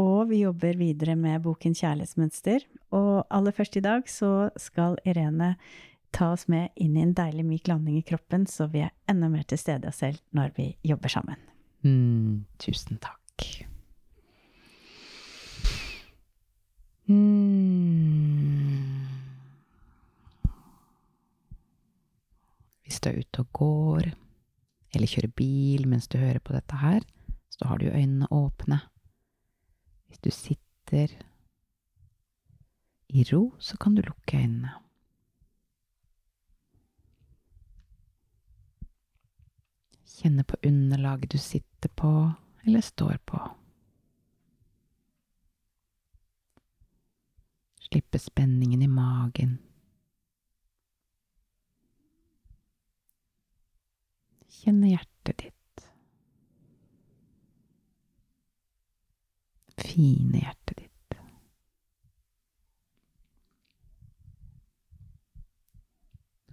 og vi jobber videre med boken Kjærlighetsmønster. Og aller først i dag så skal Irene ta oss med inn i en deilig myk landing i kroppen, så vi er enda mer til stede oss selv når vi jobber sammen. Mm, tusen takk. Mm. Hvis du er ute og går, eller kjører bil mens du hører på dette her, så har du øynene åpne. Hvis du sitter i ro, så kan du lukke øynene. Kjenne på underlaget du sitter på eller står på. Slippe spenningen i magen. Kjenne hjertet ditt. Fine hjertet ditt.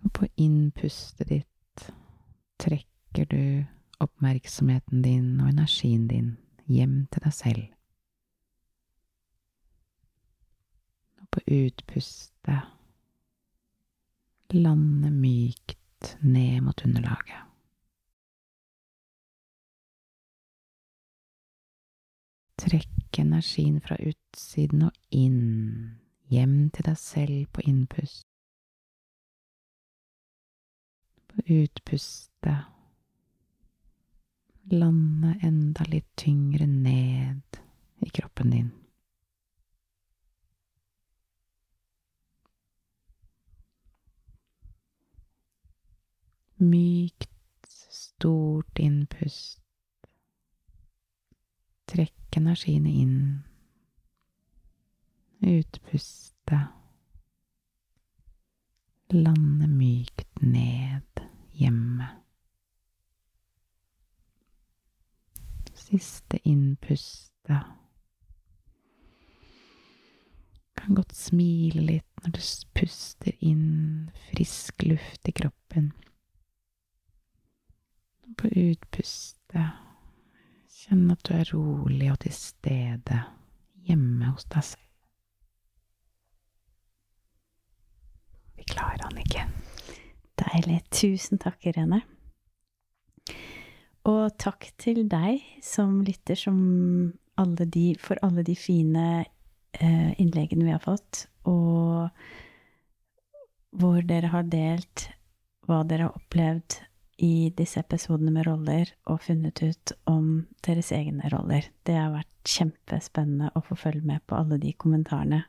Og på innpustet ditt trekker du oppmerksomheten din og energien din hjem til deg selv. Og på utpustet lande mykt ned mot underlaget. Trekk energien fra utsiden og inn, hjem til deg selv på innpust. På utpustet lande enda litt tyngre ned i kroppen din. Mykt, stort innpust. Trekk energiene inn. Utpuste. Lande mykt ned hjemme. Siste innpuste. Kan godt smile litt når du puster inn frisk luft i kroppen. På utpustet kjenn at du er rolig og til stede hjemme hos deg selv. Vi klarer, han ikke. Deilig. Tusen takk, Irene. Og takk til deg som lytter, som alle de, for alle de fine eh, innleggene vi har fått, og hvor dere har delt hva dere har opplevd i disse episodene med roller, og funnet ut om deres egne roller. Det har vært kjempespennende å få følge med på alle de kommentarene.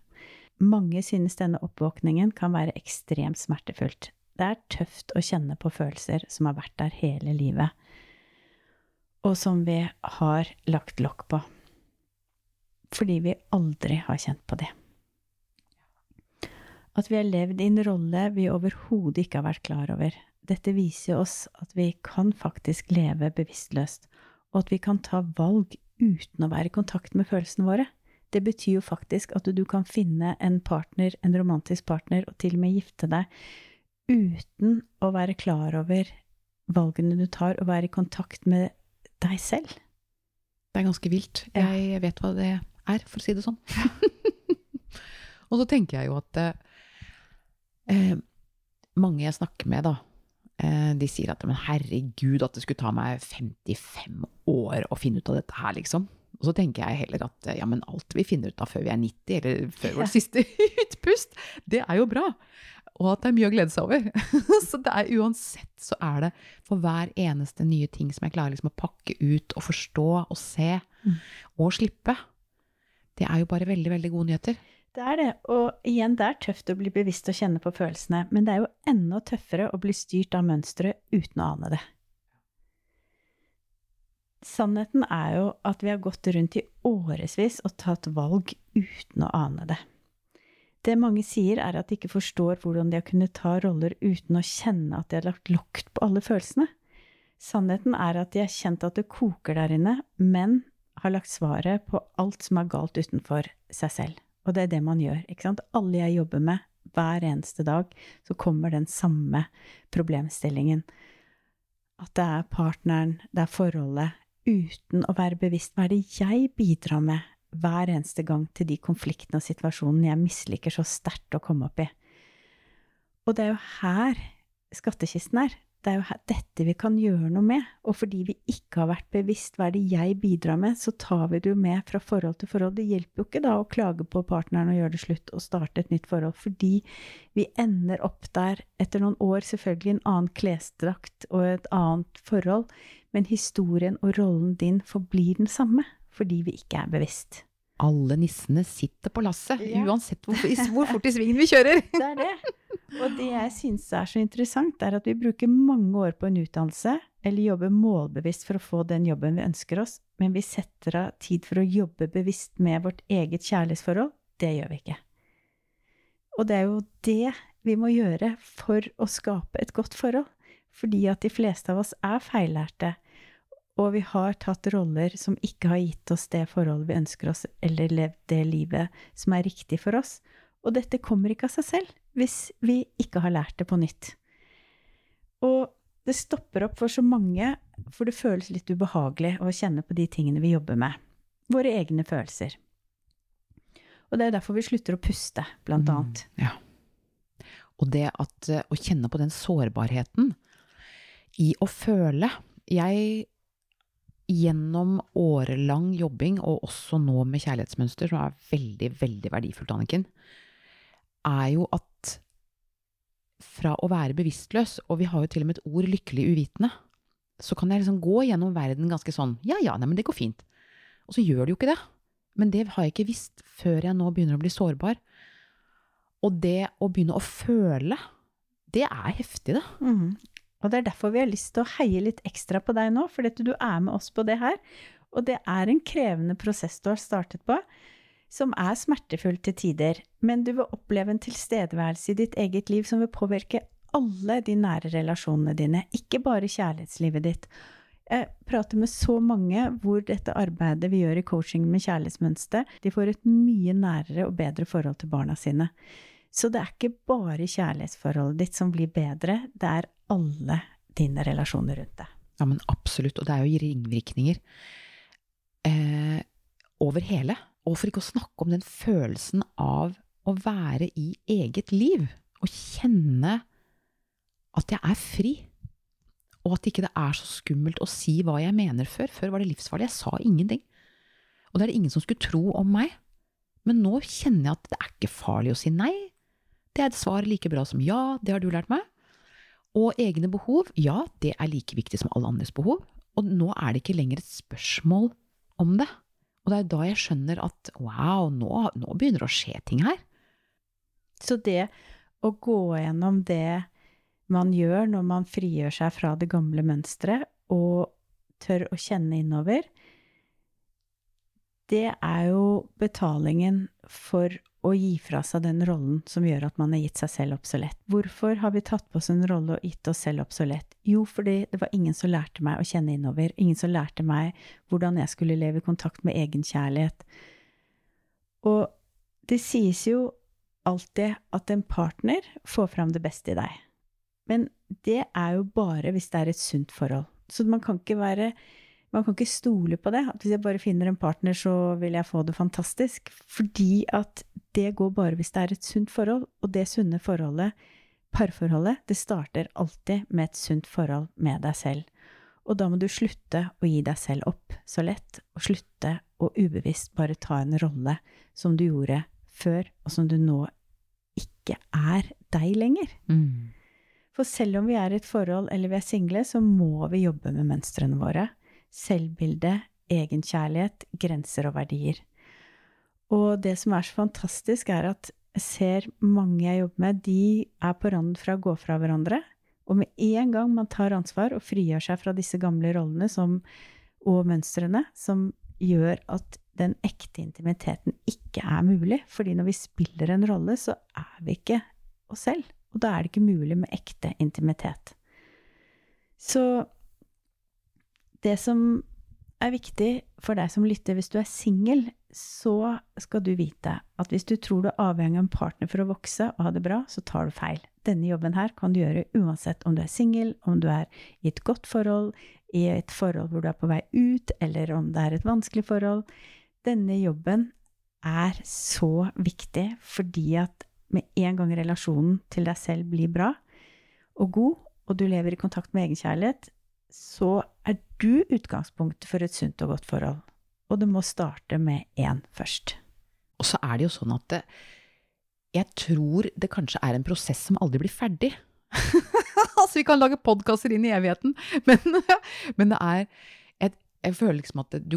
Mange synes denne oppvåkningen kan være ekstremt smertefullt. Det er tøft å kjenne på følelser som har vært der hele livet og som vi har lagt lokk på. Fordi vi aldri har kjent på det. At vi har levd i en rolle vi overhodet ikke har vært klar over. Dette viser oss at vi kan faktisk leve bevisstløst, og at vi kan ta valg uten å være i kontakt med følelsene våre. Det betyr jo faktisk at du kan finne en partner, en romantisk partner, og til og med gifte deg, uten å være klar over valgene du tar, og være i kontakt med deg selv. Det er ganske vilt. Jeg vet hva det er, for å si det sånn. og så tenker jeg jo at eh, mange jeg snakker med, da, eh, de sier at men herregud, at det skulle ta meg 55 år å finne ut av dette her, liksom. Og så tenker jeg heller at ja, men alt vi finner ut av før vi er 90, eller før vårt siste utpust, det er jo bra og at det er mye å glede seg over. så det er uansett så er det for hver eneste nye ting som jeg klarer liksom å pakke ut og forstå og se mm. og slippe. Det er jo bare veldig, veldig gode nyheter. Det er det. Og igjen, det er tøft å bli bevisst og kjenne på følelsene, men det er jo enda tøffere å bli styrt av mønsteret uten å ane det. Sannheten er jo at vi har gått rundt i årevis og tatt valg uten å ane det. Det mange sier, er at de ikke forstår hvordan de har kunnet ta roller uten å kjenne at de har lagt lokk på alle følelsene. Sannheten er at de har kjent at det koker der inne, men har lagt svaret på alt som er galt utenfor seg selv. Og det er det man gjør, ikke sant. Alle jeg jobber med, hver eneste dag, så kommer den samme problemstillingen. At det er partneren, det er forholdet, uten å være bevisst hva er det jeg bidrar med hver eneste gang til de konfliktene og situasjonene jeg misliker så sterkt å komme opp i. Og det er jo her skattkisten er. Det er jo dette vi kan gjøre noe med. Og fordi vi ikke har vært bevisst hva er det jeg bidrar med, så tar vi det jo med fra forhold til forhold. Det hjelper jo ikke da å klage på partneren og gjøre det slutt og starte et nytt forhold, fordi vi ender opp der etter noen år, selvfølgelig en annen klesdrakt og et annet forhold, men historien og rollen din forblir den samme fordi vi ikke er bevisst. Alle nissene sitter på lasset, Ja. uansett hvor, hvor fort i svingen vi kjører. Det er det. Og det jeg syns er så interessant, er at vi bruker mange år på en utdannelse, eller jobber målbevisst for å få den jobben vi ønsker oss, men vi setter av tid for å jobbe bevisst med vårt eget kjærlighetsforhold. Det gjør vi ikke. Og det er jo det vi må gjøre for å skape et godt forhold. Fordi at de fleste av oss er feillærte, og vi har tatt roller som ikke har gitt oss det forholdet vi ønsker oss, eller levd det livet som er riktig for oss. Og dette kommer ikke av seg selv hvis vi ikke har lært det på nytt. Og det stopper opp for så mange, for det føles litt ubehagelig å kjenne på de tingene vi jobber med. Våre egne følelser. Og det er derfor vi slutter å puste, blant annet. Mm, ja. Og det at eh, å kjenne på den sårbarheten i å føle Jeg gjennom årelang jobbing, og også nå med kjærlighetsmønster, som er veldig, veldig verdifullt, Anniken, er jo at fra å være bevisstløs, og vi har jo til og med et ord 'lykkelig uvitende', så kan jeg liksom gå gjennom verden ganske sånn 'ja ja, nei, men det går fint'. Og så gjør det jo ikke det. Men det har jeg ikke visst før jeg nå begynner å bli sårbar. Og det å begynne å føle, det er heftig, det. Mhm. Og det er derfor vi har lyst til å heie litt ekstra på deg nå, for du er med oss på det her. Og det er en krevende prosess du har startet på, som er smertefull til tider. Men du vil oppleve en tilstedeværelse i ditt eget liv som vil påvirke alle de nære relasjonene dine, ikke bare kjærlighetslivet ditt. Jeg prater med så mange hvor dette arbeidet vi gjør i coaching med kjærlighetsmønster, de får et mye nærere og bedre forhold til barna sine. Så det er ikke bare kjærlighetsforholdet ditt som blir bedre, det er alle dine relasjoner rundt deg. Ja, men absolutt. Og det er jo ringvirkninger eh, over hele. Og for ikke å snakke om den følelsen av å være i eget liv. Og kjenne at jeg er fri. Og at ikke det er så skummelt å si hva jeg mener før. Før var det livsfarlig. Jeg sa ingenting. Og det er det ingen som skulle tro om meg. Men nå kjenner jeg at det er ikke farlig å si nei. Det er et svar like bra som ja, det har du lært meg. Og egne behov, ja, det er like viktig som alle andres behov. Og nå er det ikke lenger et spørsmål om det. Og det er da jeg skjønner at wow, nå, nå begynner det å skje ting her. Så det å gå gjennom det man gjør når man frigjør seg fra det gamle mønsteret, og tør å kjenne innover, det er jo betalingen for å gi fra seg den rollen som gjør at man har gitt seg selv obsolett. Hvorfor har vi tatt på oss en rolle og gitt oss selv obsolett? Jo, fordi det var ingen som lærte meg å kjenne innover. Ingen som lærte meg hvordan jeg skulle leve i kontakt med egenkjærlighet. Og det sies jo alltid at en partner får fram det beste i deg. Men det er jo bare hvis det er et sunt forhold. Så man kan ikke være man kan ikke stole på det. At hvis jeg bare finner en partner, så vil jeg få det fantastisk. Fordi at det går bare hvis det er et sunt forhold. Og det sunne forholdet, parforholdet, det starter alltid med et sunt forhold med deg selv. Og da må du slutte å gi deg selv opp så lett, og slutte å ubevisst bare ta en rolle som du gjorde før, og som du nå ikke er deg lenger. Mm. For selv om vi er i et forhold eller vi er single, så må vi jobbe med mønstrene våre. Selvbilde, egenkjærlighet, grenser og verdier. Og det som er så fantastisk, er at jeg ser mange jeg jobber med, de er på randen fra å gå fra hverandre. Og med en gang man tar ansvar og frigjør seg fra disse gamle rollene som og mønstrene som gjør at den ekte intimiteten ikke er mulig. Fordi når vi spiller en rolle, så er vi ikke oss selv. Og da er det ikke mulig med ekte intimitet. Så det som er viktig for deg som lytter hvis du er singel, så skal du vite at hvis du tror du er avhengig av en partner for å vokse og ha det bra, så tar du feil. Denne jobben her kan du gjøre uansett om du er singel, om du er i et godt forhold, i et forhold hvor du er på vei ut, eller om det er et vanskelig forhold. Denne jobben er så viktig fordi at med en gang relasjonen til deg selv blir bra og god, og du lever i kontakt med egenkjærlighet, så er du utgangspunktet for et sunt og godt forhold. Og du må starte med én først. Og så er det jo sånn at det, jeg tror det kanskje er en prosess som aldri blir ferdig. altså, vi kan lage podkaster inn i evigheten, men, men det er et, Jeg føler liksom at, du,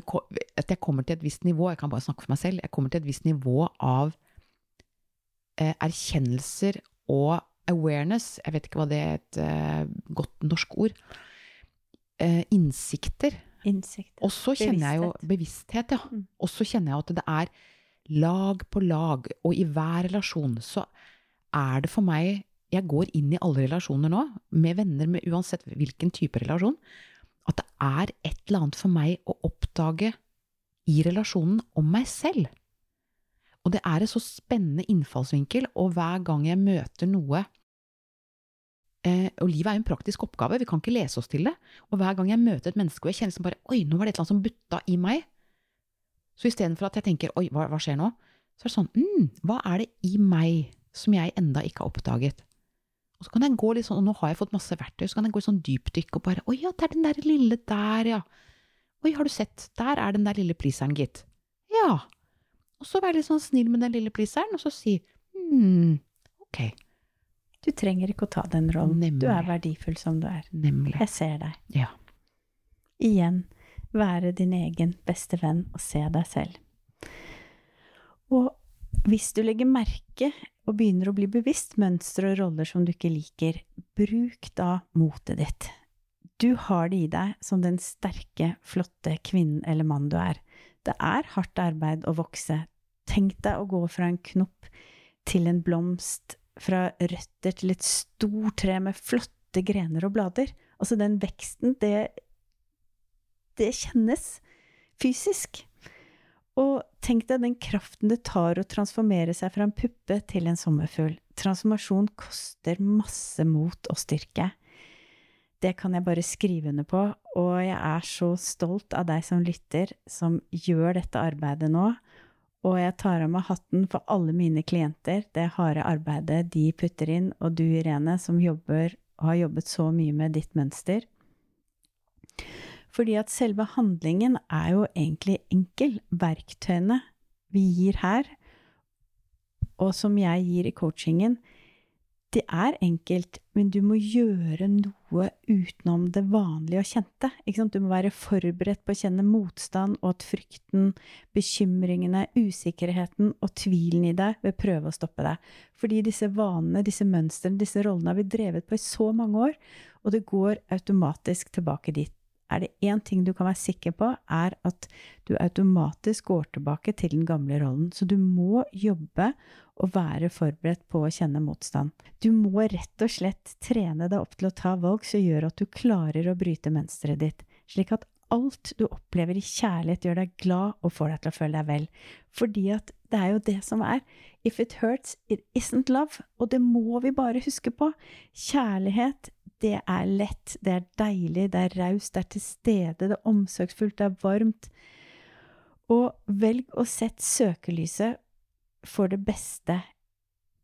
at, jeg kommer til et visst nivå, jeg kan bare snakke for meg selv, jeg kommer til et visst nivå av eh, erkjennelser og awareness, jeg vet ikke hva det er et eh, godt norsk ord, eh, innsikter. Innsikter. Og så kjenner jeg jo bevissthet, ja. Mm. Og så kjenner jeg at det er lag på lag, og i hver relasjon så er det for meg Jeg går inn i alle relasjoner nå, med venner, med uansett hvilken type relasjon, at det er et eller annet for meg å oppdage i relasjonen om meg selv. Og det er en så spennende innfallsvinkel, og hver gang jeg møter noe Og livet er jo en praktisk oppgave, vi kan ikke lese oss til det. Og hver gang jeg møter et menneske og jeg kjenner som bare Oi, nå var det et eller annet som butta i meg. Så istedenfor at jeg tenker Oi, hva, hva, skjer nå? Så er det sånn mm, Hva er det i meg som jeg enda ikke har oppdaget? Og så kan jeg gå litt sånn, og nå har jeg fått masse verktøy, så kan jeg gå i sånn dypdykk og bare Oi, ja, det er den der lille der, ja. Oi, har du sett, der er den der lille pleaseren, gitt. Ja. Og så være litt sånn snill med den lille pleaseren, og så si hm, trenger ikke å ta den rollen. Nemlig. Du er verdifull som du er. Nemlig. Jeg ser deg. Ja. Igjen, være din egen beste venn og se deg selv. Og hvis du legger merke og begynner å bli bevisst mønstre og roller som du ikke liker, bruk da motet ditt. Du har det i deg som den sterke, flotte kvinnen eller mannen du er. Det er hardt arbeid å vokse. Tenk deg å gå fra en knopp til en blomst, fra røtter til et stort tre med flotte grener og blader. Altså, den veksten, det det kjennes fysisk. Og tenk deg den kraften det tar å transformere seg fra en puppe til en sommerfugl. Transformasjon koster masse mot og styrke. Det kan jeg bare skrive under på, og jeg er så stolt av deg som lytter, som gjør dette arbeidet nå. Og jeg tar av meg hatten for alle mine klienter, det harde arbeidet de putter inn, og du, Irene, som jobber har jobbet så mye med ditt mønster. Fordi at selve handlingen er jo egentlig enkel. Verktøyene vi gir her, og som jeg gir i coachingen, det er enkelt, men du må gjøre noe utenom det vanlige og kjente. Du må være forberedt på å kjenne motstand, og at frykten, bekymringene, usikkerheten og tvilen i deg vil prøve å stoppe deg. Fordi disse vanene, disse mønstrene, disse rollene har vi drevet på i så mange år, og det går automatisk tilbake dit er det én ting du kan være sikker på, er at du automatisk går tilbake til den gamle rollen. Så du må jobbe og være forberedt på å kjenne motstand. Du må rett og slett trene deg opp til å ta valg som gjør at du klarer å bryte mønsteret ditt, slik at alt du opplever i kjærlighet, gjør deg glad og får deg til å føle deg vel. Fordi at det er jo det som er. If it hurts, it isn't love. Og det må vi bare huske på. Kjærlighet det er lett, det er deilig, det er raust, det er til stede, det er omsorgsfullt, det er varmt. Og velg å sette søkelyset for det beste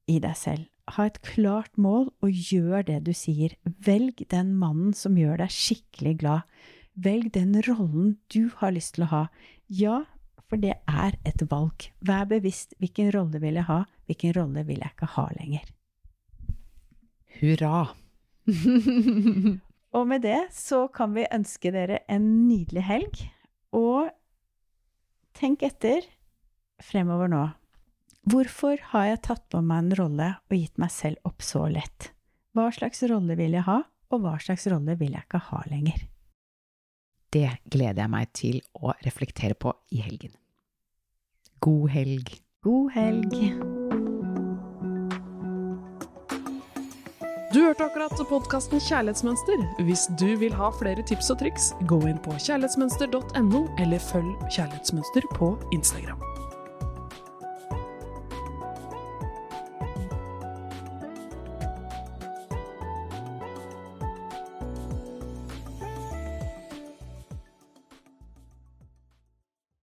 i deg selv. Ha et klart mål, og gjør det du sier. Velg den mannen som gjør deg skikkelig glad. Velg den rollen du har lyst til å ha. Ja, for det er et valg. Vær bevisst hvilken rolle vil jeg ha, hvilken rolle vil jeg ikke ha lenger. Hurra! og med det så kan vi ønske dere en nydelig helg. Og tenk etter fremover nå. Hvorfor har jeg tatt på meg en rolle og gitt meg selv opp så lett? Hva slags rolle vil jeg ha, og hva slags rolle vil jeg ikke ha lenger? det gleder jeg meg til å reflektere på i helgen. God helg. God helg. Du hørte akkurat podkasten Kjærlighetsmønster. Hvis du vil ha flere tips og triks, gå inn på kjærlighetsmønster.no, eller følg Kjærlighetsmønster på Instagram.